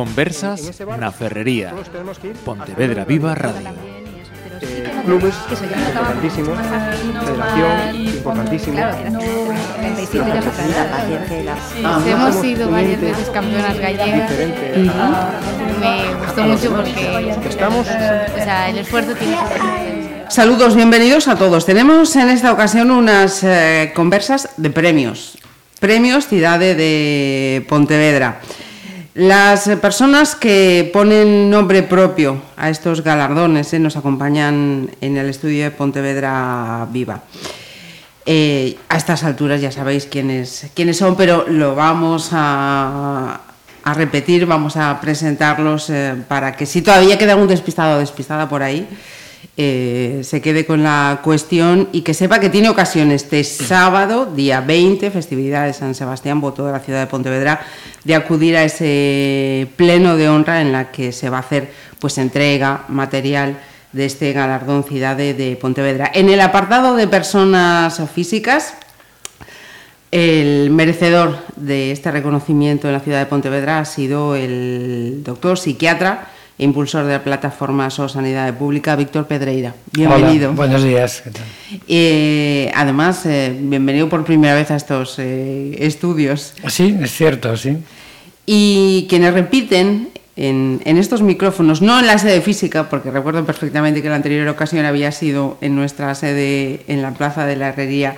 Conversas na Ferrería. Pontevedra Viva Radio. Eh, clubes importantísimos, federación importantísimo. Claro, que era 37 ya superada. Ah, Sí, hemos sido varias veces campeonas gallegas. y Me gustó mucho porque Estamos o sea, el esfuerzo tiene que ser Saludos, bienvenidos a todos. Tenemos en esta ocasión unas eh, conversas de premios. Premios Cidade de Pontevedra. Las eh, personas que ponen nombre propio a estos galardones eh, nos acompañan en el estudio de Pontevedra Viva. Eh, a estas alturas ya sabéis quiénes, quiénes son, pero lo vamos a, a repetir, vamos a presentarlos para que si todavía queda algún despistado o despistada por ahí, eh, se quede con la cuestión y que sepa que tiene ocasión este sábado, día 20, festividad de San Sebastián, voto de la ciudad de Pontevedra, de acudir a ese pleno de honra en la que se va a hacer pues entrega material de este galardón Ciudad de, de Pontevedra. En el apartado de personas físicas, el merecedor de este reconocimiento en la ciudad de Pontevedra ha sido el doctor psiquiatra impulsor de la plataforma So Sanidad Pública, Víctor Pedreira. Bienvenido. Hola, buenos días. ¿qué tal? Eh, además, eh, bienvenido por primera vez a estos eh, estudios. Sí, es cierto, sí. Y quienes repiten en, en, estos micrófonos, no en la sede física, porque recuerdo perfectamente que la anterior ocasión había sido en nuestra sede en la Plaza de la Herrería,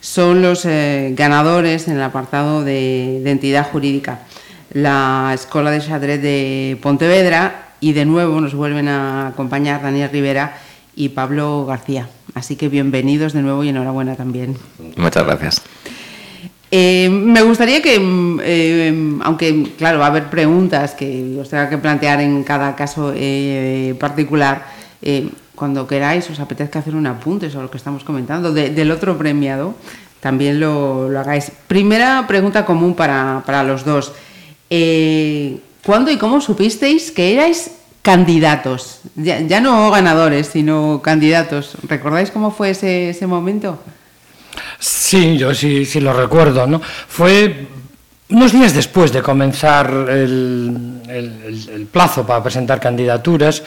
son los eh, ganadores en el apartado de, de, entidad jurídica. La Escuela de Xadrez de Pontevedra y de nuevo nos vuelven a acompañar Daniel Rivera y Pablo García. Así que bienvenidos de nuevo y enhorabuena también. Muchas gracias. Eh, me gustaría que, eh, aunque claro, va a haber preguntas que os tenga que plantear en cada caso eh, particular, cuando queráis os apetezca hacer un apunte sobre lo que estamos comentando de, del otro premiado, también lo, lo, hagáis. Primera pregunta común para, para los dos. ¿Cuándo y cómo supisteis que erais candidatos? Ya, no ganadores, sino candidatos. ¿Recordáis cómo fue ese, ese momento? Sí, yo sí, sí lo recuerdo, ¿no? Fue unos días después de comenzar el, el, el plazo para presentar candidaturas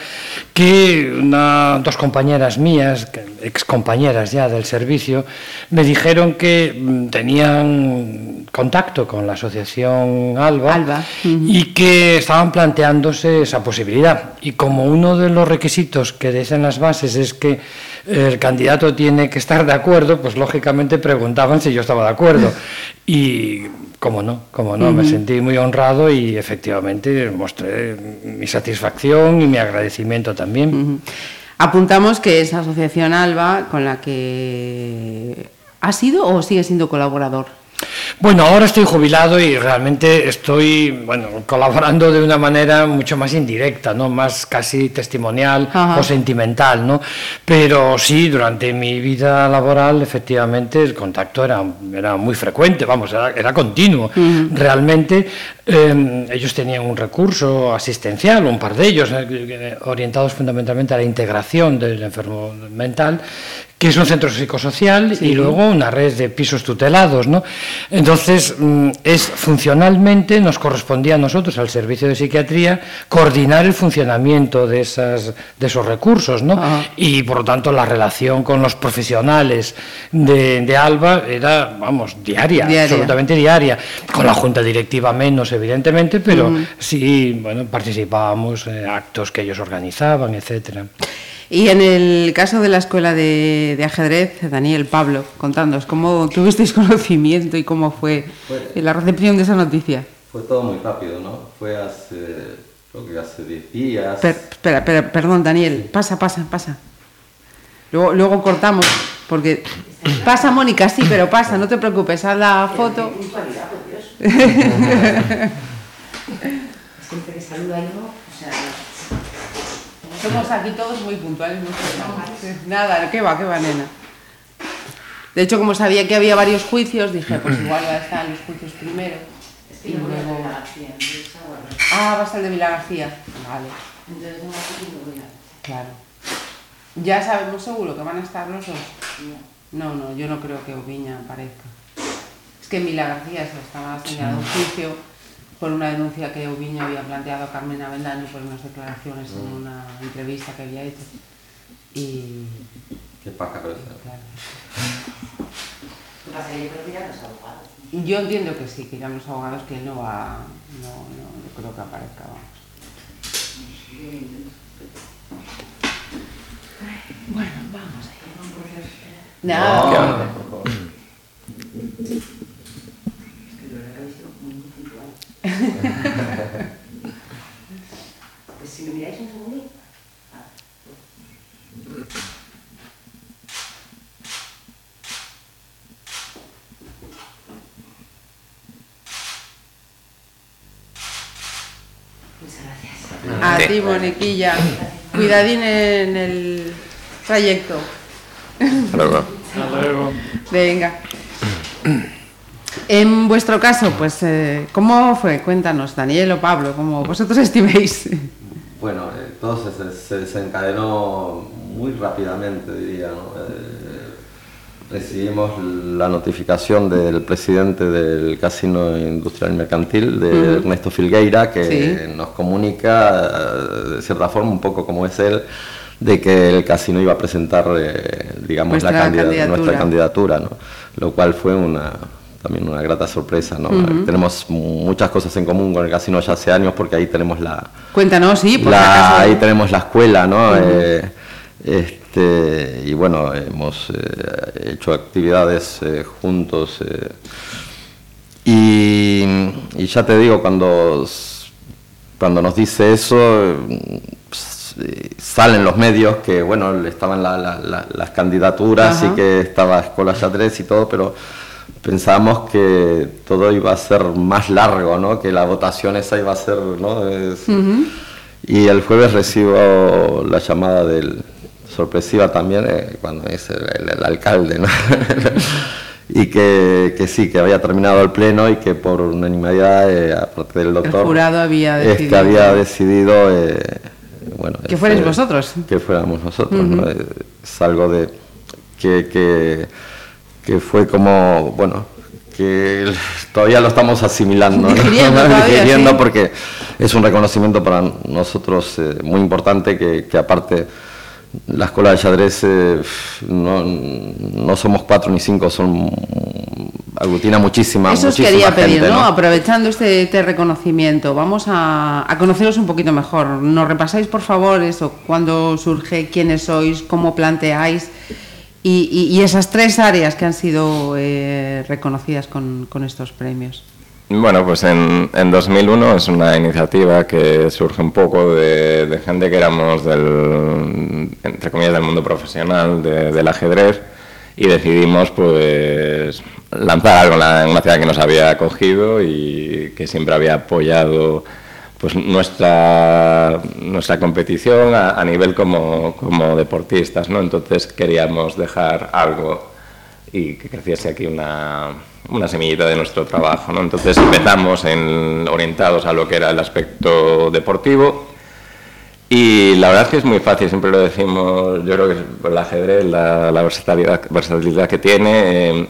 que una, dos compañeras mías, ex compañeras ya del servicio, me dijeron que mm, tenían contacto con la asociación Alba, Alba. Uh -huh. y que estaban planteándose esa posibilidad. Y como uno de los requisitos que dicen las bases es que el candidato tiene que estar de acuerdo, pues lógicamente preguntaban si yo estaba de acuerdo. Y como no, como no, uh -huh. me sentí muy honrado y efectivamente mostré mi satisfacción y mi agradecimiento también. Uh -huh. Apuntamos que esa asociación ALBA con la que ha sido o sigue siendo colaborador. Bueno, ahora estoy jubilado y realmente estoy bueno, colaborando de una manera mucho más indirecta, ¿no? más casi testimonial Ajá. o sentimental. ¿no? Pero sí, durante mi vida laboral, efectivamente, el contacto era, era muy frecuente, vamos, era, era continuo. Uh -huh. Realmente, eh, ellos tenían un recurso asistencial, un par de ellos, eh, orientados fundamentalmente a la integración del enfermo mental, que es un centro psicosocial sí. y luego una red de pisos tutelados, ¿no? Entonces, mm, es funcionalmente nos correspondía a nosotros, al servicio de psiquiatría, coordinar el funcionamiento de, esas, de esos recursos, ¿no? Y por lo tanto la relación con los profesionales de, de Alba era, vamos, diaria, diaria, absolutamente diaria. Con la junta directiva menos, evidentemente, pero sí, bueno, participábamos en actos que ellos organizaban, etcétera. Y en el caso de la escuela de, de, ajedrez, Daniel, Pablo, contándonos, ¿cómo tuvisteis conocimiento y cómo fue, fue, la recepción de esa noticia? Fue todo muy rápido, ¿no? Fue hace, creo que hace 10 días. Per, espera, espera, perdón, Daniel, pasa, pasa, pasa. Luego, luego cortamos, porque pasa, Mónica, sí, pero pasa, no te preocupes, haz la foto. Siempre que saluda yo, o sea, somos aquí todos muy puntuales. Muy Nada, ¿qué va, qué va, nena? De hecho, como sabía que había varios juicios, dije, pues igual va a estar los juicios primero. y luego... Ah, va a ser de Vila García. Vale. Entonces, no va a Claro. ¿Ya sabemos seguro que van a estar los dos? No, no, yo no creo que Oviña aparezca. Es que en Vila García se estaba señalado un juicio por una denuncia que Ubiña había planteado a Carmen Avendaño por unas declaraciones en mm. una entrevista que había hecho. Y... Qué paja pero claro. ¿Qué pasa? Yo creo que irán los abogados. Yo entiendo que sí, que irán los abogados, que él no va, no, no, no creo que aparezca, vamos. Bueno, vamos allá. No. no. pues si me miráis un segundo. Muchas gracias. A ti, Moniquilla. Cuidadín en el trayecto. Hasta luego. Hasta luego. Venga. En vuestro caso, pues, eh, ¿cómo fue? Cuéntanos, Daniel o Pablo, como vosotros estiméis. Bueno, eh, todo se, desencadenó muy rápidamente, diría. Eh, recibimos la notificación del presidente del Casino Industrial y Mercantil, de Ernesto Filgueira, que nos comunica, de cierta forma, un poco como es él, de que el casino iba a presentar, digamos, la candidatura. nuestra candidatura, ¿no? lo cual fue una, también una grata sorpresa, ¿no? Tenemos muchas cosas en común con el casino ya hace años porque ahí tenemos la... Cuéntanos, sí, por la, Ahí tenemos la escuela, ¿no? Eh, este, y bueno, hemos eh, hecho actividades eh, juntos. Y, ya te digo, cuando, cuando nos dice eso, salen los medios que, bueno, estaban las candidaturas y que estaba Escuela ya 3 y todo, pero pensábamos que todo iba a ser más largo, ¿no? que la votación esa iba a ser... ¿no? Y el jueves recibo la llamada del sorpresiva también, eh, cuando es el, alcalde, ¿no? y que, que, sí, que había terminado el pleno y que por unanimidad, eh, aparte del doctor, el jurado había decidido, este había decidido eh, bueno, que fuerais vosotros. Que fuéramos nosotros. ¿no? Es algo de que, que que fue como, bueno, que todavía lo estamos asimilando, digiriendo, porque es un reconocimiento para nosotros eh, muy importante que, que, aparte la escuela de xadrez eh, no, no, somos cuatro ni cinco, son aglutina muchísima, Eso os quería pedir, ¿no? Aprovechando este, este, reconocimiento, vamos a, a, conoceros un poquito mejor. ¿Nos repasáis, por favor, eso? ¿Cuándo surge? ¿Quiénes sois? ¿Cómo planteáis? Y, esas tres áreas que han sido eh, reconocidas con, estos premios. Bueno, pues en, en, 2001 es una iniciativa que surge un poco de, gente que éramos del, entre comillas, del mundo profesional del ajedrez y decidimos pues lanzar algo en una ciudad que nos había acogido y que siempre había apoyado pues nuestra, nuestra competición a, nivel como, como, deportistas, ¿no? Entonces queríamos dejar algo y que creciese aquí una, una semillita de nuestro trabajo, ¿no? Entonces empezamos en, orientados a lo que era el aspecto deportivo y la verdad es que es muy fácil, siempre lo decimos, yo creo que el ajedrez, la, la versatilidad, versatilidad que tiene... Eh,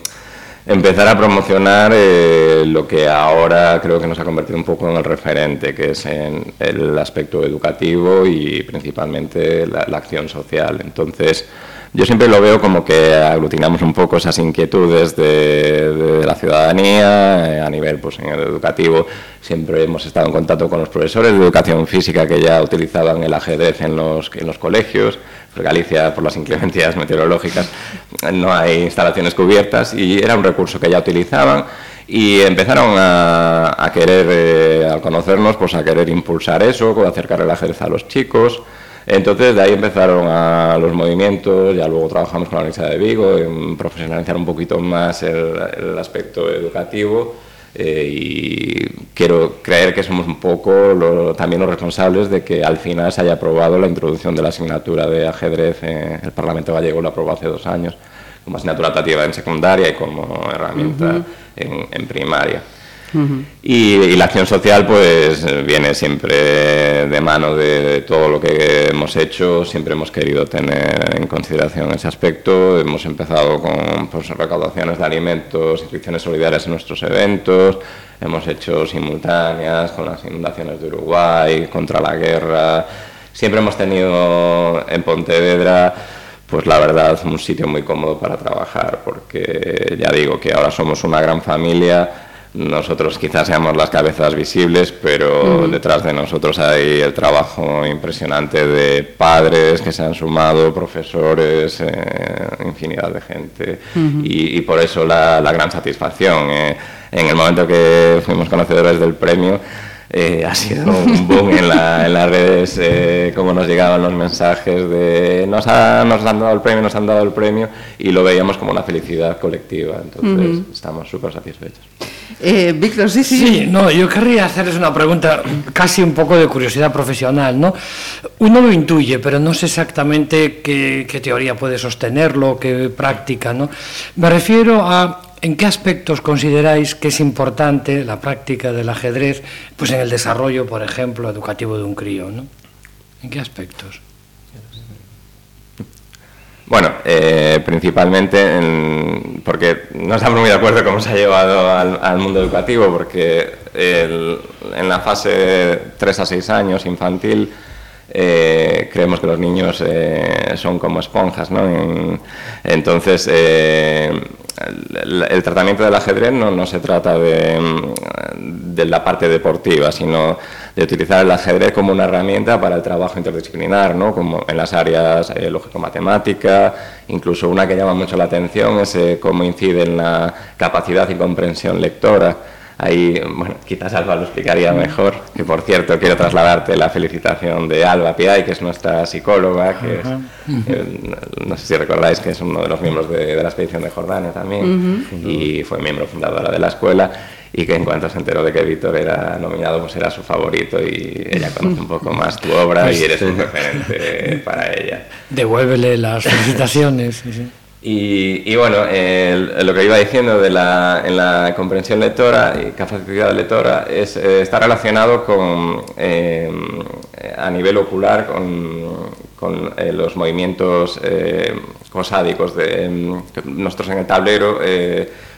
empezar a promocionar eh, lo que ahora creo que nos ha convertido un poco en el referente, que es en el aspecto educativo y principalmente la, acción social. Entonces, yo siempre lo veo como que aglutinamos un poco esas inquietudes de, la ciudadanía eh, a nivel pues, en el educativo. Siempre hemos estado en contacto con los profesores de educación física que ya utilizaban el ajedrez en los, en los colegios Galicia, por las inclemencias meteorológicas, no hay instalaciones cubiertas y era un recurso que ya utilizaban y empezaron a, querer, eh, al conocernos, pues a querer impulsar eso, acercar el ajedrez a los chicos. Entonces de ahí empezaron los movimientos, ya luego trabajamos con la Universidad de Vigo en profesionalizar un poquito más el aspecto educativo eh, y quiero creer que somos un poco también los responsables de que al final se haya aprobado la introducción de la asignatura de ajedrez. en el Parlamento gallego lo aprobó hace dos años como asignatura optativa en secundaria y como herramienta en, primaria. Y, la acción social pues viene siempre de mano de, todo lo que hemos hecho, siempre hemos querido tener en consideración ese aspecto, hemos empezado con pues, recaudaciones de alimentos, inscripciones solidarias en nuestros eventos, hemos hecho simultáneas con las inundaciones de Uruguay, contra la guerra, siempre hemos tenido en Pontevedra pues la verdad un sitio muy cómodo para trabajar porque ya digo que ahora somos una gran familia nosotros quizás seamos las cabezas visibles, pero detrás de nosotros hay el trabajo impresionante de padres que se han sumado, profesores, eh, infinidad de gente. y, por eso la, gran satisfacción. Eh. En el momento que fuimos conocedores del premio, eh, ha sido un boom en, las redes, eh, como nos llegaban los mensajes de nos, nos han dado el premio, nos han dado el premio, y lo veíamos como una felicidad colectiva. Entonces, estamos súper satisfechos. Eh, Víctor, sí, sí. Sí, no, yo querría hacerles una pregunta casi un poco de curiosidad profesional, ¿no? Uno lo intuye, pero no sé exactamente qué, qué teoría puede sostenerlo, qué práctica, ¿no? Me refiero a ¿En qué aspectos consideráis que es importante la práctica del ajedrez pues en el desarrollo, por ejemplo, educativo de un crío? ¿no? ¿En qué aspectos? Bueno, eh, principalmente porque no estamos muy de acuerdo cómo se ha llevado al, mundo educativo, porque en la fase 3 a 6 años infantil eh, creemos que los niños eh, son como esponjas, ¿no? entonces, el, tratamiento del ajedrez no, no se trata de, de, la parte deportiva, sino de utilizar el ajedrez como una herramienta para el trabajo interdisciplinar, ¿no? como en las áreas eh, lógico-matemática, incluso una que llama mucho la atención es eh, cómo incide en la capacidad y comprensión lectora Ahí, bueno, quizás Alba lo explicaría mejor, que por cierto quiero trasladarte la felicitación de Alba Piay, que es nuestra psicóloga, que no sé si recordáis que es uno de los miembros de, la expedición de Jordania también, y fue miembro fundadora de la escuela, y que en cuanto se enteró de que Víctor era nominado, pues era su favorito, y ella conoce un poco más tu obra y eres un referente para ella. Devuélvele las felicitaciones. Y, bueno, lo que iba diciendo de la, en la comprensión lectora y capacidad lectora es, eh, está relacionado con, eh, a nivel ocular con, eh, los movimientos cosádicos. De, nosotros en el tablero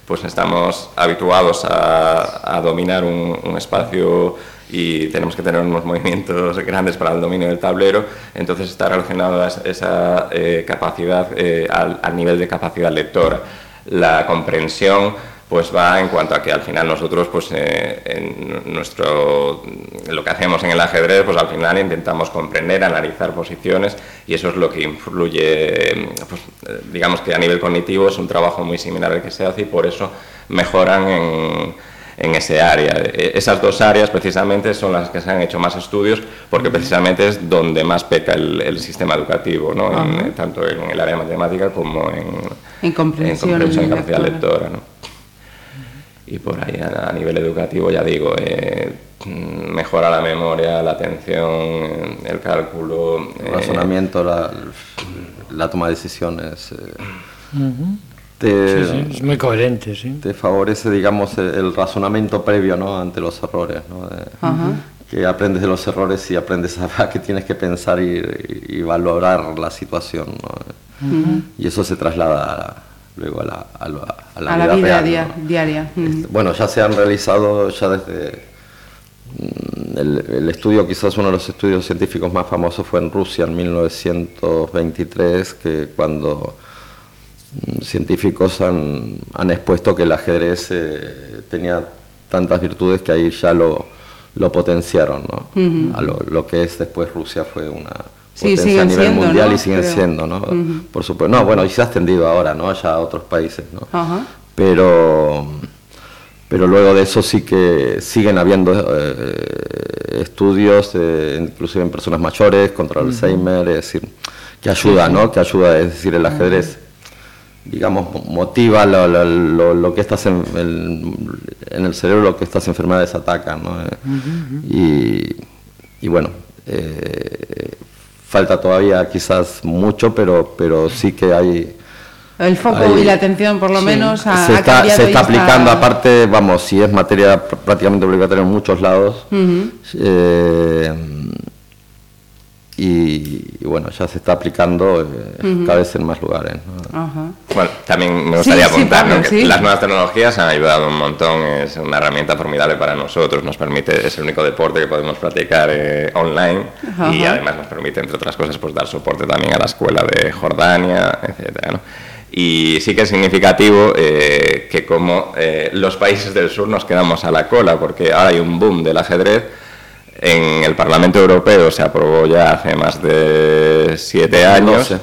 pues estamos habituados a, dominar un espacio y tenemos que tener unos movimientos grandes para el dominio del tablero, entonces está relacionado a esa eh, capacidad eh, al, nivel de capacidad lectora. La comprensión pues va en cuanto a que al final nosotros pues eh, en nuestro lo que hacemos en el ajedrez pues al final intentamos comprender analizar posiciones y eso es lo que influye pues, digamos que a nivel cognitivo es un trabajo muy similar al que se hace y por eso mejoran en en ese área. E, esas dos áreas precisamente son las que se han hecho más estudios porque precisamente es donde más peca el, sistema educativo, ¿no? tanto en el área de matemática como en, en comprensión, en, capacidad lectora. ¿no? Y por ahí a, nivel educativo, ya digo, eh, mejora la memoria, la atención, el cálculo. El razonamiento, la, la, toma de decisiones. Eh te, es muy coherente, sí. Te favorece, digamos, el, razonamiento previo ¿no? ante los errores, ¿no? que aprendes de los errores y aprendes a, que tienes que pensar y, valorar la situación. ¿no? Y eso se traslada luego a la, a la, a la vida, diaria. Este, bueno, ya se han realizado ya desde... Mm, el, el, estudio, quizás uno de los estudios científicos más famosos fue en Rusia en 1923, que cuando científicos han, han, expuesto que el ajedrez eh, tenía tantas virtudes que ahí ya lo, lo potenciaron. ¿no? a lo, que es después Rusia fue una potencia a nivel mundial y siguen siendo, ¿no? Por supuesto. No, bueno, y se ha extendido ahora, ¿no? Ya a otros países, ¿no? Pero pero luego de eso sí que siguen habiendo eh, estudios, eh, inclusive en personas mayores, contra el Alzheimer, es decir, que ayuda, ¿no? Que ayuda, es decir, el ajedrez digamos, motiva lo, lo, lo, que estás en el, en el cerebro, lo que estas enfermedades atacan. ¿no? y, y, bueno, eh, falta todavía quizás mucho, pero, pero sí que hay, el foco y la atención, por lo menos, ha, se está, se está aplicando, aparte, vamos, si es materia prácticamente obligatoria en muchos lados. eh, y, bueno, ya se está aplicando eh, cada vez en más lugares. Bueno, también me gustaría apuntar que las nuevas tecnologías han ayudado un montón, es una herramienta formidable para nosotros, nos permite, es el único deporte que podemos practicar eh, online y además nos permite, entre otras cosas, pues dar soporte también a la escuela de Jordania, etcétera, Y sí que es significativo eh, que como los países del sur nos quedamos a la cola, porque ahora hay un boom del ajedrez, en el Parlamento Europeo se aprobó ya hace más de siete años.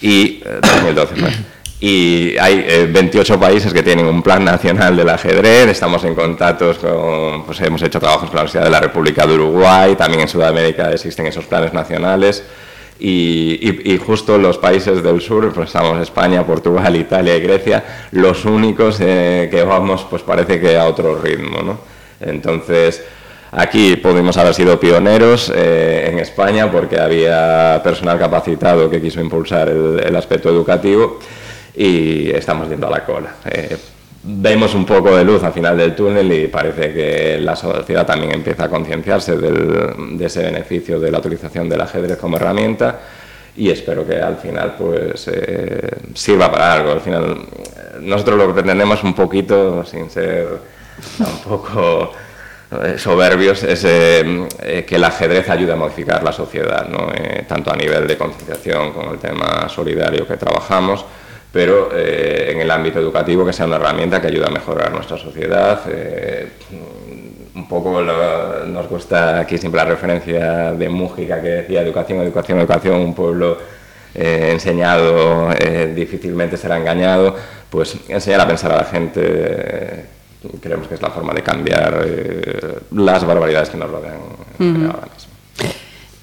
Y, 2012, eh, y hay 28 eh, países que tienen un plan nacional del ajedrez. Estamos en contactos con, pues hemos hecho trabajos con la Universidad de la República de Uruguay, también en Sudamérica existen esos planes nacionales. Y, justo los países del sur, pues estamos España, Portugal, Italia y Grecia, los únicos eh, que vamos, pues parece que a otro ritmo, ¿no? Entonces, Aquí pudimos haber sido pioneros eh, en España porque había personal capacitado que quiso impulsar el, aspecto educativo y estamos yendo a la cola. Eh, vemos un poco de luz al final del túnel y parece que la sociedad también empieza a concienciarse de ese beneficio de la utilización del ajedrez como herramienta y espero que al final pues eh, sirva para algo. Al final nosotros lo que pretendemos un poquito, sin ser tampoco soberbios es eh, eh, que el ajedrez ayuda a modificar la sociedad, tanto a nivel de concienciación como el tema solidario que trabajamos, pero en el ámbito educativo que sea una herramienta que ayude a mejorar nuestra sociedad. un poco nos gusta aquí siempre la referencia de Mújica que decía educación, educación, educación, un pueblo enseñado difícilmente será engañado, pues enseñar a pensar a la gente creemos que es la forma de cambiar eh, las barbaridades que nos rodean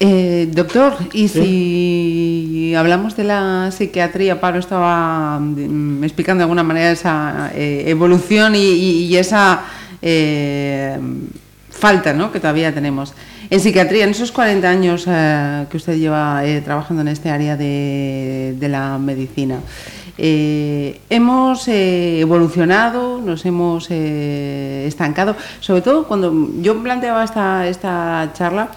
eh, doctor, y si hablamos de la psiquiatría, Pablo estaba mm, explicando de alguna manera esa eh, evolución y, esa falta ¿no? que todavía tenemos. En psiquiatría, en esos 40 años que usted lleva trabajando en este área de, de la medicina, eh, hemos eh, evolucionado, nos hemos eh, estancado, sobre todo cuando yo planteaba esta, esta charla,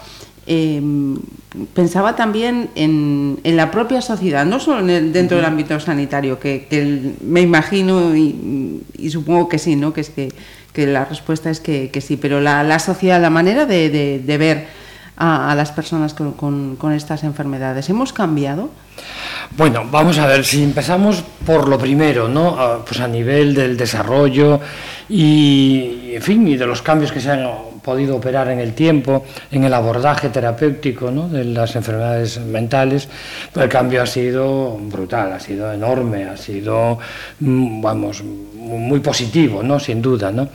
pensaba también en, la propia sociedad, no solo dentro del ámbito sanitario, que, me imagino y, supongo que sí, ¿no? que, es que, la respuesta es que, sí, pero la, sociedad, la manera de, ver a, las personas con, con estas enfermedades, ¿hemos cambiado? Bueno, vamos a ver, si empezamos por lo primero, ¿no? pues a nivel del desarrollo y, en fin, de los cambios que se han podido operar en el tiempo, en el abordaje terapéutico ¿no? de las enfermedades mentales, pues el cambio ha sido brutal, ha sido enorme, ha sido, mm, vamos, muy positivo, ¿no? Sin duda, ¿no?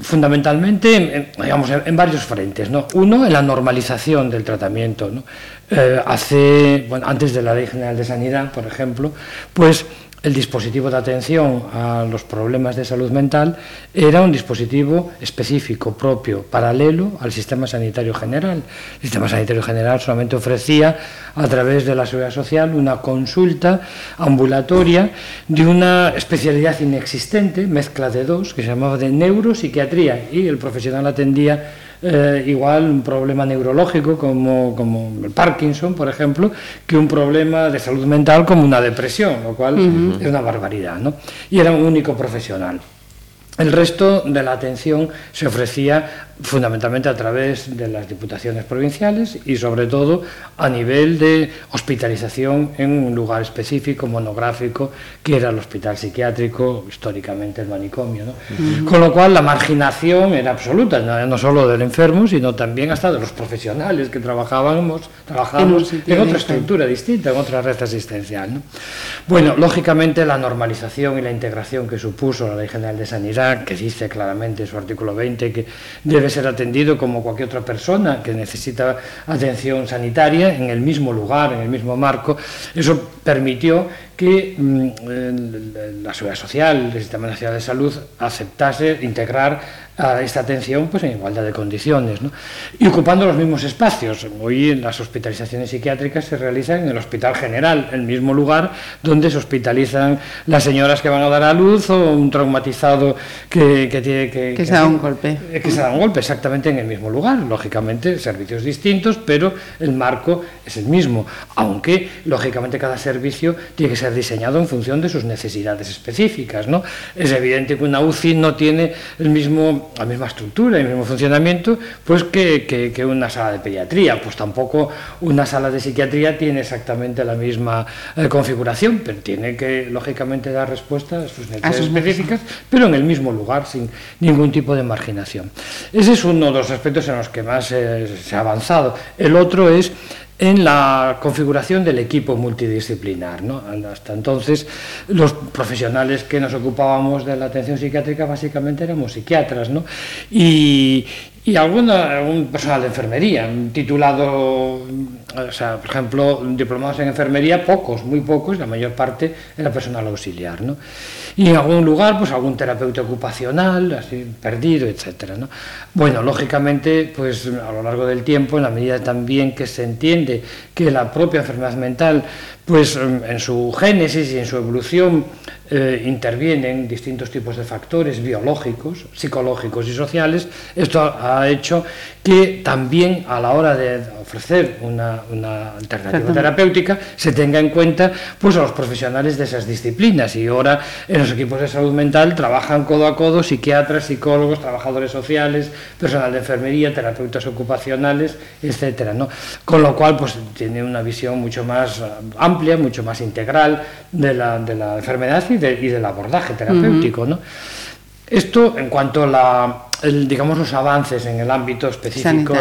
Fundamentalmente digamos, en, varios frentes. ¿no? Uno, en la normalización del tratamiento. ¿no? Eh, hace, bueno, antes de la Ley General de Sanidad, por ejemplo, pues el dispositivo de atención a los problemas de salud mental era un dispositivo específico, propio, paralelo al sistema sanitario general. El sistema sanitario general solamente ofrecía a través de la seguridad social una consulta ambulatoria de una especialidad inexistente, mezcla de dos, que se llamaba de neuropsiquiatría y el profesional atendía eh, igual un problema neurológico como, como, el Parkinson, por ejemplo, que un problema de salud mental como una depresión, lo cual es una barbaridad. ¿no? Y era un único profesional. El resto de la atención se ofrecía fundamentalmente a través de las diputaciones provinciales y sobre todo a nivel de hospitalización en un lugar específico, monográfico, que era el hospital psiquiátrico, históricamente el manicomio. Con lo cual la marginación era absoluta, no, solo del enfermo, sino también hasta de los profesionales que trabajábamos, trabajábamos en, otra estructura distinta, en otra red asistencial. Bueno, lógicamente la normalización y la integración que supuso la Ley General de Sanidad, que dice claramente en su artículo 20 que debe ser atendido como cualquier otra persona que necesita atención sanitaria en el mismo lugar, en el mismo marco. Eso permitió que mm, la Seguridad Social, el Sistema Nacional de Salud, aceptase integrar a esta atención pues, en igualdad de condiciones ¿no? y ocupando los mismos espacios. Hoy las hospitalizaciones psiquiátricas se realizan en el Hospital General, el mismo lugar donde se hospitalizan las señoras que van a dar a luz o un traumatizado que, tiene que... Que, se da un golpe. Eh, que se da un golpe, exactamente en el mismo lugar. Lógicamente, servicios distintos, pero el marco es el mismo, aunque lógicamente cada servicio tiene que ser diseñado en función de sus necesidades específicas. ¿no? Es evidente que una UCI no tiene el mismo la misma estructura y el mismo funcionamiento pues que, que, una sala de pediatría. Pues tampoco una sala de psiquiatría tiene exactamente la misma eh, configuración, pero tiene que, lógicamente, dar respuesta a sus necesidades específicas, pero en el mismo lugar, sin ningún tipo de marginación. Ese es uno de los aspectos en los que más eh, se ha avanzado. El otro es en la configuración del equipo multidisciplinar. Hasta entonces, los profesionales que nos ocupábamos de la atención psiquiátrica básicamente éramos psiquiatras, ¿no? y, algún personal de enfermería, titulado, o sea, por ejemplo, diplomados en enfermería, pocos, muy pocos, la mayor parte era personal auxiliar. Y en algún lugar, pues algún terapeuta ocupacional, así, perdido, etcétera, ¿no? Bueno, lógicamente, pues a lo largo del tiempo, en la medida también que se entiende que la propia enfermedad mental, pues en su génesis y en su evolución eh, intervienen distintos tipos de factores biológicos, psicológicos y sociales, esto ha hecho que también a la hora de ofrecer una, alternativa terapéutica se tenga en cuenta pues, a los profesionales de esas disciplinas. Y ahora en los equipos de salud mental trabajan codo a codo psiquiatras, psicólogos, trabajadores sociales, personal de enfermería, terapeutas ocupacionales, etcétera, ¿no? Con lo cual pues, tiene una visión mucho más amplia, mucho más integral de la, de la enfermedad y y, del abordaje terapéutico. ¿no? Esto en cuanto a la, digamos, los avances en el ámbito específico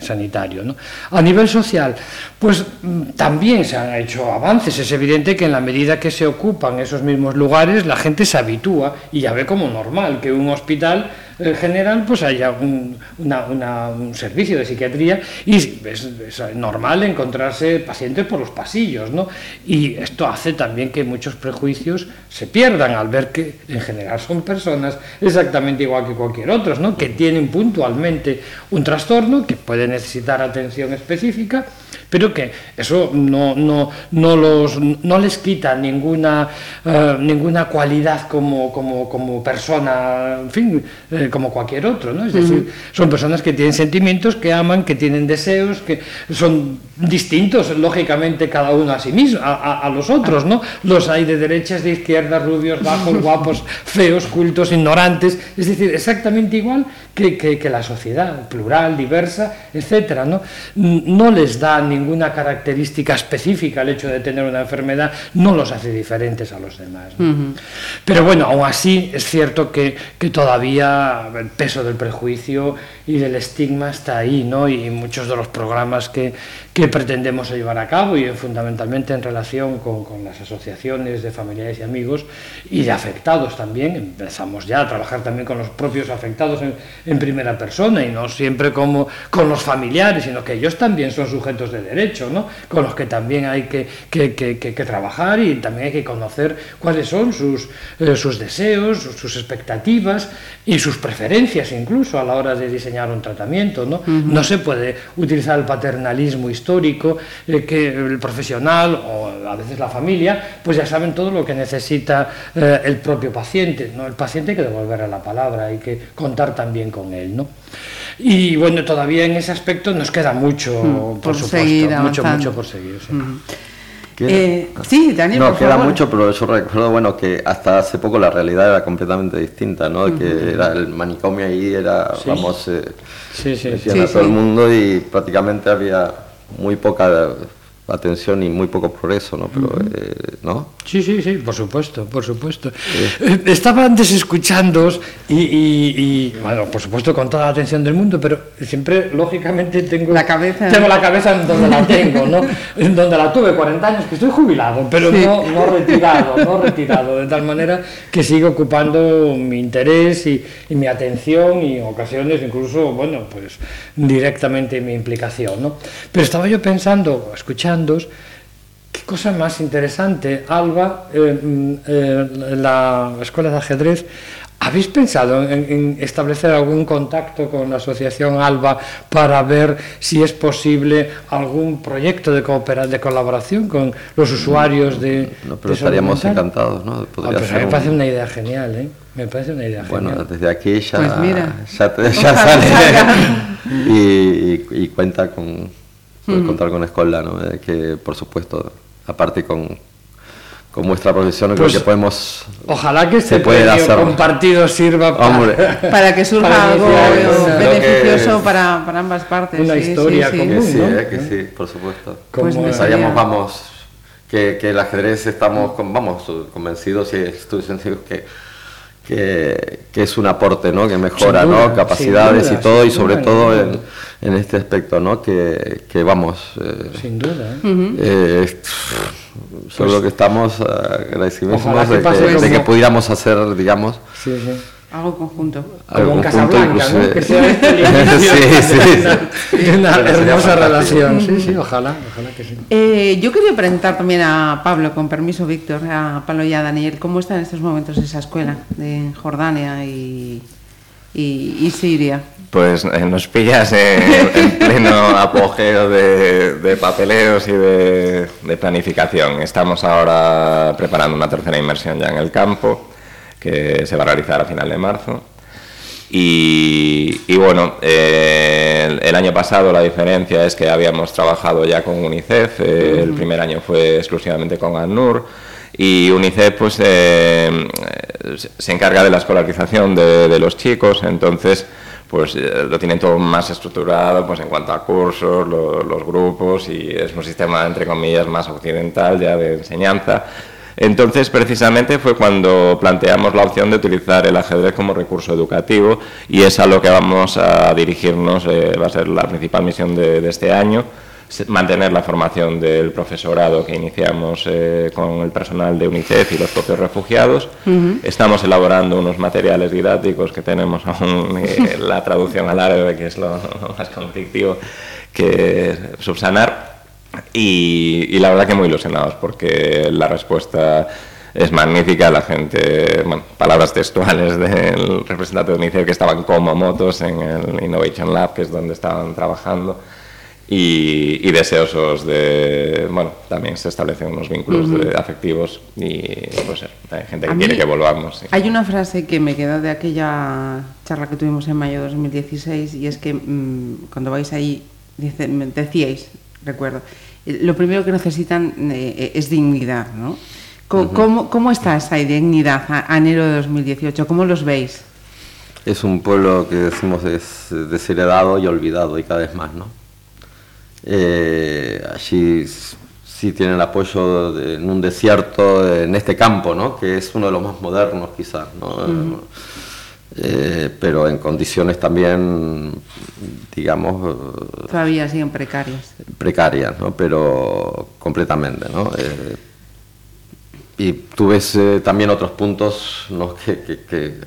sanitario. ¿no? A nivel social, pues mm, también se han hecho avances. Es evidente que en la medida que se ocupan esos mismos lugares, la gente se habitúa y ya ve como normal que un hospital general pues haya un, servicio de psiquiatría y es, normal encontrarse pacientes por los pasillos, ¿no? Y esto hace también que muchos prejuicios se pierdan al ver que en general son personas exactamente igual que cualquier otro, ¿no? Que tienen puntualmente un trastorno que puede necesitar atención específica pero que eso no, no, no, los, no les quita ninguna, eh, ninguna cualidad como, como, como, persona, en fin, eh, como cualquier otro, ¿no? Es decir, son personas que tienen sentimientos, que aman, que tienen deseos, que son distintos, lógicamente, cada uno a sí mismo, a, a, los otros, ¿no? Los hay de derechas, de izquierdas, rubios, bajos, guapos, feos, cultos, ignorantes, es decir, exactamente igual que, que, que la sociedad, plural, diversa, etcétera, ¿no? No les da ningún ninguna característica específica el hecho de tener una enfermedad no los hace diferentes a los demás. Pero bueno, aún así es cierto que, que, todavía el peso del prejuicio y del estigma está ahí, ¿no? Y muchos de los programas que, que pretendemos llevar a cabo y fundamentalmente en relación con, con, las asociaciones de familiares y amigos y de afectados también. Empezamos ya a trabajar también con los propios afectados en, en primera persona y no siempre como con los familiares, sino que ellos también son sujetos de derecho, ¿no? con los que también hay que, que, que, que trabajar y también hay que conocer cuáles son sus, eh, sus deseos, sus, expectativas y sus preferencias incluso a la hora de diseñar un tratamiento. No, uh -huh. no se puede utilizar el paternalismo histórico, eh, que el profesional o a veces la familia, pues ya saben todo lo que necesita eh, el propio paciente. ¿no? El paciente hay que devolverle la palabra, hay que contar también con él. ¿no? Y bueno, todavía en ese aspecto nos queda mucho, mm, por, por supuesto, seguir mucho, mucho por seguir. Sí. Mm. Eh, sí, Daniel, no, por queda favor. mucho, pero yo recuerdo bueno que hasta hace poco la realidad era completamente distinta, ¿no? Uh -huh. Que era el manicomio ahí era, Sí. vamos, eh, Sí, sí. decían a todo el mundo y prácticamente había muy poca atención y muy poco progreso, ¿no? Pero, eh, ¿no? Sí, sí, sí, por supuesto, por supuesto. Eh, Estaba antes escuchándoos y, y- y, bueno, por supuesto con toda la atención del mundo, pero siempre, lógicamente, tengo La cabeza. tengo la cabeza en donde la tengo, ¿no? En donde la tuve 40 años, que estoy jubilado, pero Sí. no, no retirado, no retirado, de tal manera que sigue ocupando mi interés y, y mi atención y en ocasiones incluso, bueno, pues directamente mi implicación, ¿no? Pero estaba yo pensando, que cosa más interesante, Alba, eh, mm, eh, la escuela de ajedrez ¿Habéis pensado en, establecer algún contacto con la Asociación ALBA para ver si es posible algún proyecto de, de colaboración con los usuarios de... No, pero estaríamos encantados, ¿no? Ah, pues me parece una idea genial, ¿eh? Me parece una idea bueno, genial. desde aquí ya, pues mira, ya, ya sale y, y, cuenta con, mm. contar con Escola, ¿no? que por supuesto, aparte con con vuestra profesión creo pues, que podemos ojalá que este se compartido sirva para, para que surja algo beneficioso para, para, ambas partes una historia sí, común que sí, ¿no? eh, que sí por supuesto pues pensaríamos vamos que, que el ajedrez estamos vamos convencidos y estoy que que, que, es un aporte, ¿no? Que mejora, ¿no? Capacidades y todo, y sobre todo en, en, este aspecto, ¿no? Que, que vamos... Eh, sin duda, ¿eh? eh solo pues que estamos agradecidos de, que, de que pudiéramos hacer, digamos... Sí, sí algo conjunto. Algo Como en Casablanca, ¿no? Que sea sí, sí. Una hermosa relación. Sí, sí, ojalá, ojalá que sí. Eh, yo quería preguntar también a Pablo, con permiso, Víctor, a Pablo y a Daniel, ¿cómo está en estos momentos esa escuela de Jordania y, y, y Siria? Pues eh, nos pillas en, en pleno apogeo de, de papeleos y de, de planificación. Estamos ahora preparando una tercera inmersión ya en el campo que se va a realizar a final de marzo. Y, bueno, eh, el, año pasado la diferencia es que habíamos trabajado ya con UNICEF, eh, el primer año fue exclusivamente con ANUR y UNICEF pues eh, se encarga de la escolarización de, los chicos, entonces pues lo tienen todo más estructurado pues en cuanto a cursos, los grupos y es un sistema entre comillas más occidental ya de enseñanza entonces, precisamente fue cuando planteamos la opción de utilizar el ajedrez como recurso educativo y es a lo que vamos a dirigirnos, eh, va a ser la principal misión de, este año mantener la formación del profesorado que iniciamos eh, con el personal de UNICEF y los propios refugiados. Estamos elaborando unos materiales didácticos que tenemos aún eh, la traducción al árabe, que es lo más conflictivo que subsanar. Y, la verdad que muy ilusionados porque la respuesta es magnífica. La gente, bueno, palabras textuales del representante de UNICEF que estaban como motos en el Innovation Lab, que es donde estaban trabajando. Y, deseosos de, bueno, también se establecen unos vínculos afectivos y pues hay gente que quiere que volvamos. Hay una frase que me quedó de aquella charla que tuvimos en mayo de 2016 y es que mm, cuando vais ahí, decíais, recuerdo, lo primero que necesitan eh, es dignidad, ¿no? ¿Cómo, está esa dignidad a, enero de 2018? ¿Cómo los veis? Es un pueblo que decimos es desheredado y olvidado y cada vez más, ¿no? Eh, allí sí tienen apoyo en un desierto, en este campo, ¿no? Que es uno de los más modernos quizás, ¿no? Eh, pero en condiciones también, digamos... Todavía siguen precarias. Precarias, ¿no? Pero completamente, ¿no? Eh, y tú ves eh, también otros puntos ¿no? que, que,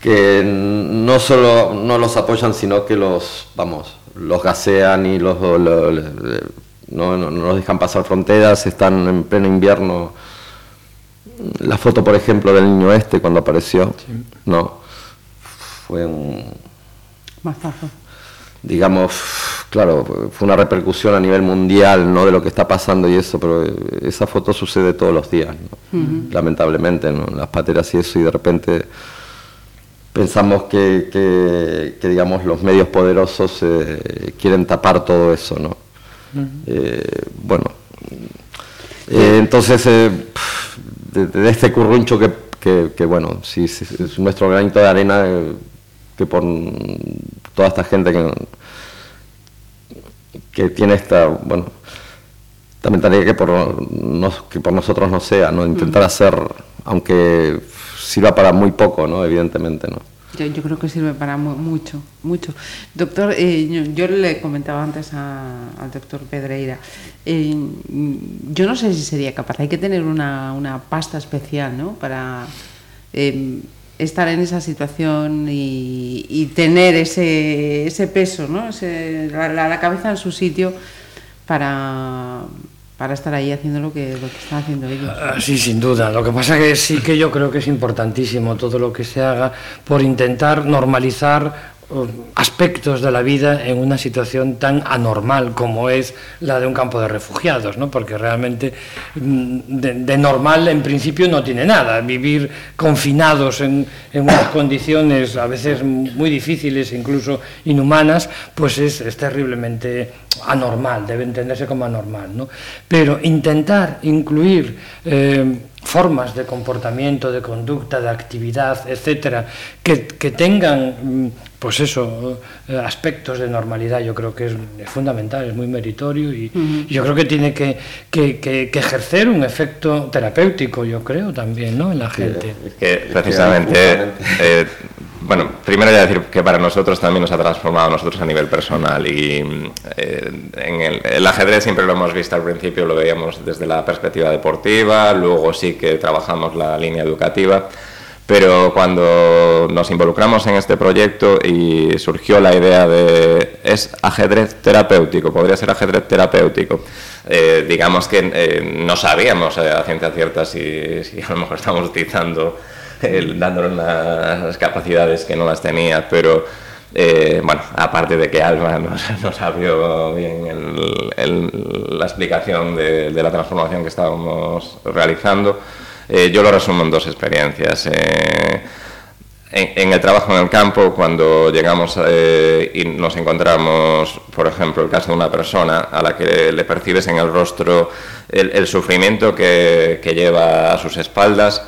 que, no solo no los apoyan, sino que los, vamos, los gasean y los, no, no, no los dejan pasar fronteras, están en pleno invierno la foto, por ejemplo, del niño este cuando apareció, no, fue un... Mazazo. Digamos, claro, fue una repercusión a nivel mundial, ¿no? De lo que está pasando y eso, pero esa foto sucede todos los días, lamentablemente, ¿no? Las pateras y eso, y de repente pensamos que, que, digamos, los medios poderosos eh, quieren tapar todo eso, ¿no? Eh, bueno, eh, entonces de, este curruncho que, que, bueno, sí, es nuestro granito de arena eh, que por toda esta gente que, que tiene esta, bueno, también tendría que por, que por nosotros no sea, ¿no? Intentar hacer, aunque sirva para muy poco, ¿no? Evidentemente, ¿no? Yo, creo que sirve para mucho, mucho. Doctor, eh, yo, le comentaba antes al doctor Pedreira, eh, yo no sé si sería capaz, hay que tener una, pasta especial ¿no? para eh, estar en esa situación y, tener ese, ese peso, ¿no? la, cabeza en su sitio para, para estar ahí haciendo lo que, lo que están haciendo ellos. Ah, sí, sin duda. Lo que pasa que sí que yo creo que es importantísimo todo lo que se haga por intentar normalizar aspectos de la vida en una situación tan anormal como es la de un campo de refugiados, ¿no? porque realmente mm, de, normal en principio no tiene nada. Vivir confinados en, unas condiciones a veces muy difíciles, incluso inhumanas, pues es, es terriblemente anormal, debe entenderse como anormal. ¿no? Pero intentar incluir... Eh, formas de comportamiento, de conducta, de actividad, etcétera, que, que tengan mm, pues eso, eh, aspectos de normalidad, yo creo que es, fundamental, es muy meritorio y, yo creo que tiene que, que, que, ejercer un efecto terapéutico, yo creo también, ¿no? En la gente. Es que precisamente, eh, bueno, primero ya decir que para nosotros también nos ha transformado a nosotros a nivel personal y eh, en el, el, ajedrez siempre lo hemos visto al principio, lo veíamos desde la perspectiva deportiva, luego sí que trabajamos la línea educativa pero cuando nos involucramos en este proyecto y surgió la idea de es ajedrez terapéutico, podría ser ajedrez terapéutico, eh, digamos que eh, no sabíamos eh, a ciencia cierta si, a lo mejor estamos utilizando, dándole unas capacidades que no las tenía, pero bueno, aparte de que Alma nos, abrió bien la explicación de la transformación que estábamos realizando, eh, yo lo resumo en dos experiencias. Eh, en, el trabajo en el campo, cuando llegamos eh, y nos encontramos, por ejemplo, el caso de una persona a la que le percibes en el rostro el, sufrimiento que, lleva a sus espaldas,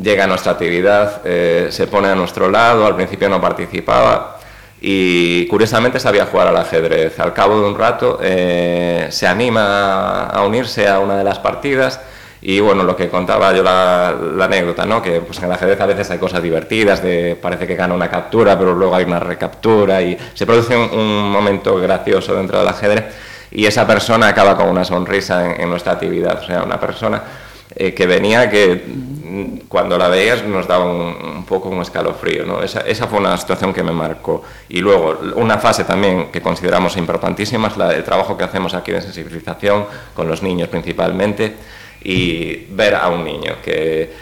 llega a nuestra actividad, se pone a nuestro lado, al principio no participaba y curiosamente sabía jugar al ajedrez. Al cabo de un rato se anima a unirse a una de las partidas y bueno, lo que contaba yo la, anécdota, ¿no? Que pues en el ajedrez a veces hay cosas divertidas, de parece que gana una captura, pero luego hay una recaptura y se produce un, momento gracioso dentro del ajedrez y esa persona acaba con una sonrisa en, nuestra actividad, o sea, una persona eh, que venía que mm, cuando la veías nos daba un, poco un escalofrío, ¿no? Esa, esa, fue una situación que me marcó. Y luego, una fase también que consideramos importantísima es la, el trabajo que hacemos aquí de sensibilización con los niños principalmente y ver a un niño que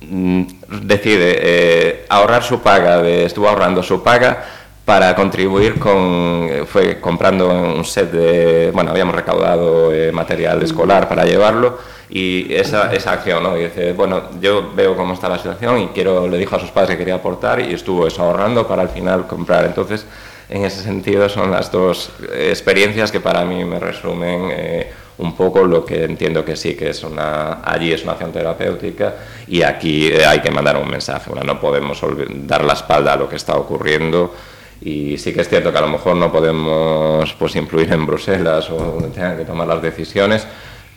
mm, decide eh, ahorrar su paga, de, estuvo ahorrando su paga para contribuir con, fue comprando un set de, bueno, habíamos recaudado eh, material escolar para llevarlo y esa, esa acción, ¿no? Y dice, bueno, yo veo cómo está la situación y quiero, le dijo a sus padres que quería aportar y estuvo eso ahorrando para al final comprar. Entonces, en ese sentido son las dos experiencias que para mí me resumen eh, un poco lo que entiendo que sí que es una allí es una acción terapéutica y aquí eh, hay que mandar un mensaje. No podemos dar la espalda a lo que está ocurriendo y sí que es cierto que a lo mejor no podemos pues influir en Bruselas o donde tengan que tomar las decisiones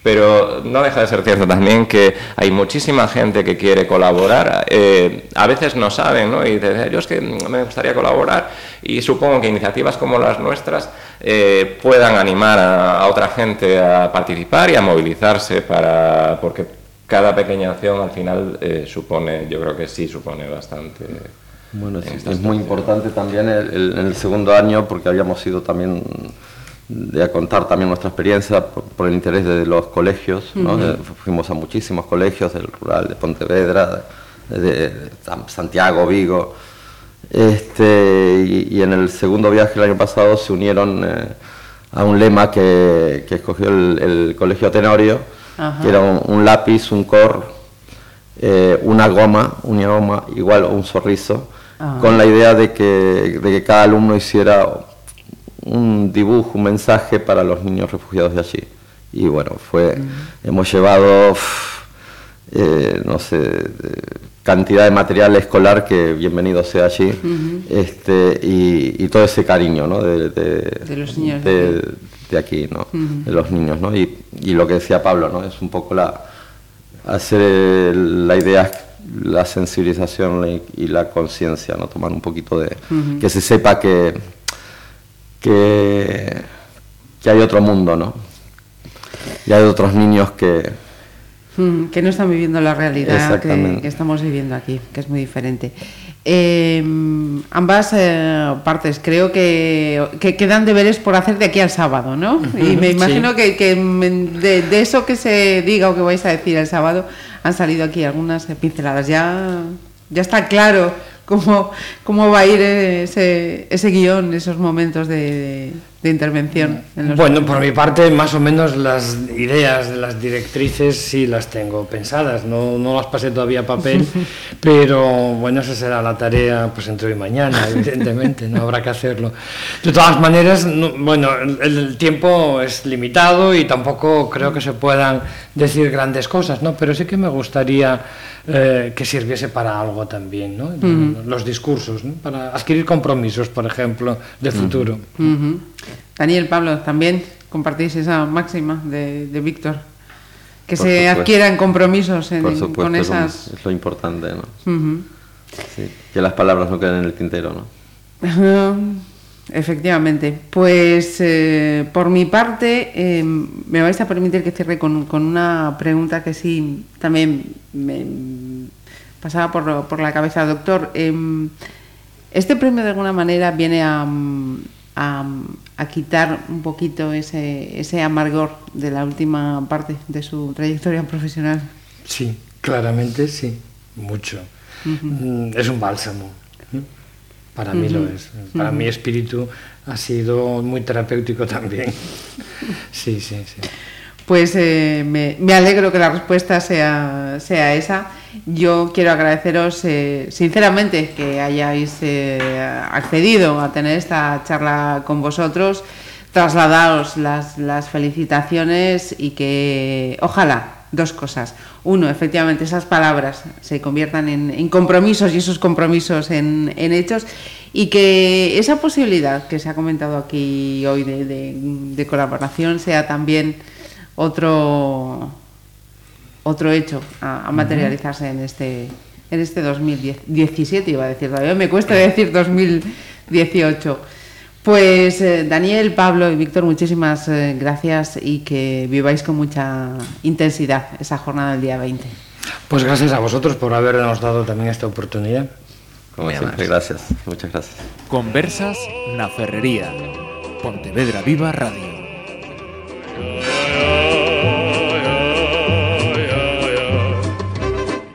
pero no deja de ser cierto también que hay muchísima gente que quiere colaborar. Eh, a veces no saben, ¿no? Y dicen, yo es que me gustaría colaborar y supongo que iniciativas como las nuestras eh, puedan animar a, otra gente a participar y a movilizarse para porque cada pequeña acción al final eh, supone, yo creo que sí supone bastante. Bueno, es, muy importante también en el segundo año porque habíamos sido también de contar también nuestra experiencia por, el interés de los colegios. fuimos a muchísimos colegios del rural de Pontevedra, de, Santiago, Vigo. Este, y, en el segundo viaje el año pasado se unieron eh, a un lema que, escogió el, Colegio Tenorio, que era un, lápiz, un cor, eh, una goma, una goma igual o un sorriso, con la idea de que, de que cada alumno hiciera un dibujo, un mensaje para los niños refugiados de allí. Y bueno, fue, hemos llevado, eh, no sé, cantidad de material escolar que bienvenido sea allí, este, y, todo ese cariño ¿no? de, de, los niños de, aquí, ¿no? de los niños. ¿no? Y, y, lo que decía Pablo, ¿no? es un poco la, hacer la idea la sensibilización y, la conciencia, ¿no? tomar un poquito de... que se sepa que que, hay otro mundo, ¿no? Y hay otros niños que, Mm, que no están viviendo la realidad que, que, estamos viviendo aquí, que es muy diferente. Eh, ambas eh, partes creo que, que, quedan deberes por hacer de aquí al sábado, ¿no? Y me imagino que, que de, de, eso que se diga o que vais a decir el sábado han salido aquí algunas pinceladas. Ya, ya está claro cómo, cómo va a ir ese, ese guion, esos momentos de, de intervención. bueno, por mi parte, más o menos las ideas de las directrices sí las tengo pensadas, no, no las pasé todavía a papel, pero bueno, esa será la tarea pues entre hoy y mañana, evidentemente, no habrá que hacerlo. De todas maneras, bueno, el, el, tiempo es limitado y tampoco creo que se puedan decir grandes cosas, ¿no? Pero sí que me gustaría eh, que sirviese para algo también, ¿no? Uh -huh. Los discursos, ¿no? Para adquirir compromisos, por ejemplo, de futuro. Uh -huh. Daniel, Pablo, también compartís esa máxima de, de Víctor. Que por se supuesto. adquieran compromisos en, por supuesto, con esas. Es lo importante, ¿no? Sí, que las palabras no queden en el tintero, ¿no? Efectivamente. Pues eh, por mi parte, eh, me vais a permitir que cierre con, con, una pregunta que sí también me pasaba por, por la cabeza, doctor. Eh, este premio de alguna manera viene a, a, a, quitar un poquito ese, ese amargor de la última parte de su trayectoria profesional. Sí, claramente sí, mucho. Uh -huh. Es un bálsamo. Para uh -huh. mí lo es. Para uh -huh. mi espíritu ha sido muy terapéutico también. sí, sí, sí. Pues eh, me, alegro que la respuesta sea, sea esa. Yo quiero agradeceros eh, sinceramente que hayáis eh, accedido a tener esta charla con vosotros, trasladaros las, las felicitaciones y que ojalá dos cosas. Uno, efectivamente, esas palabras se conviertan en, compromisos y esos compromisos en, hechos y que esa posibilidad que se ha comentado aquí hoy de colaboración sea también otro otro hecho a, a materializarse uh -huh. en este en este 2017 iba a decir todavía me cuesta decir 2018 pues eh, Daniel, Pablo y Víctor, muchísimas eh, gracias y que viváis con mucha intensidad esa jornada del día 20. Pues gracias a vosotros por habernos dado también esta oportunidad. Como siempre, gracias. Muchas gracias. Conversas na Ferrería. Pontevedra Viva Radio.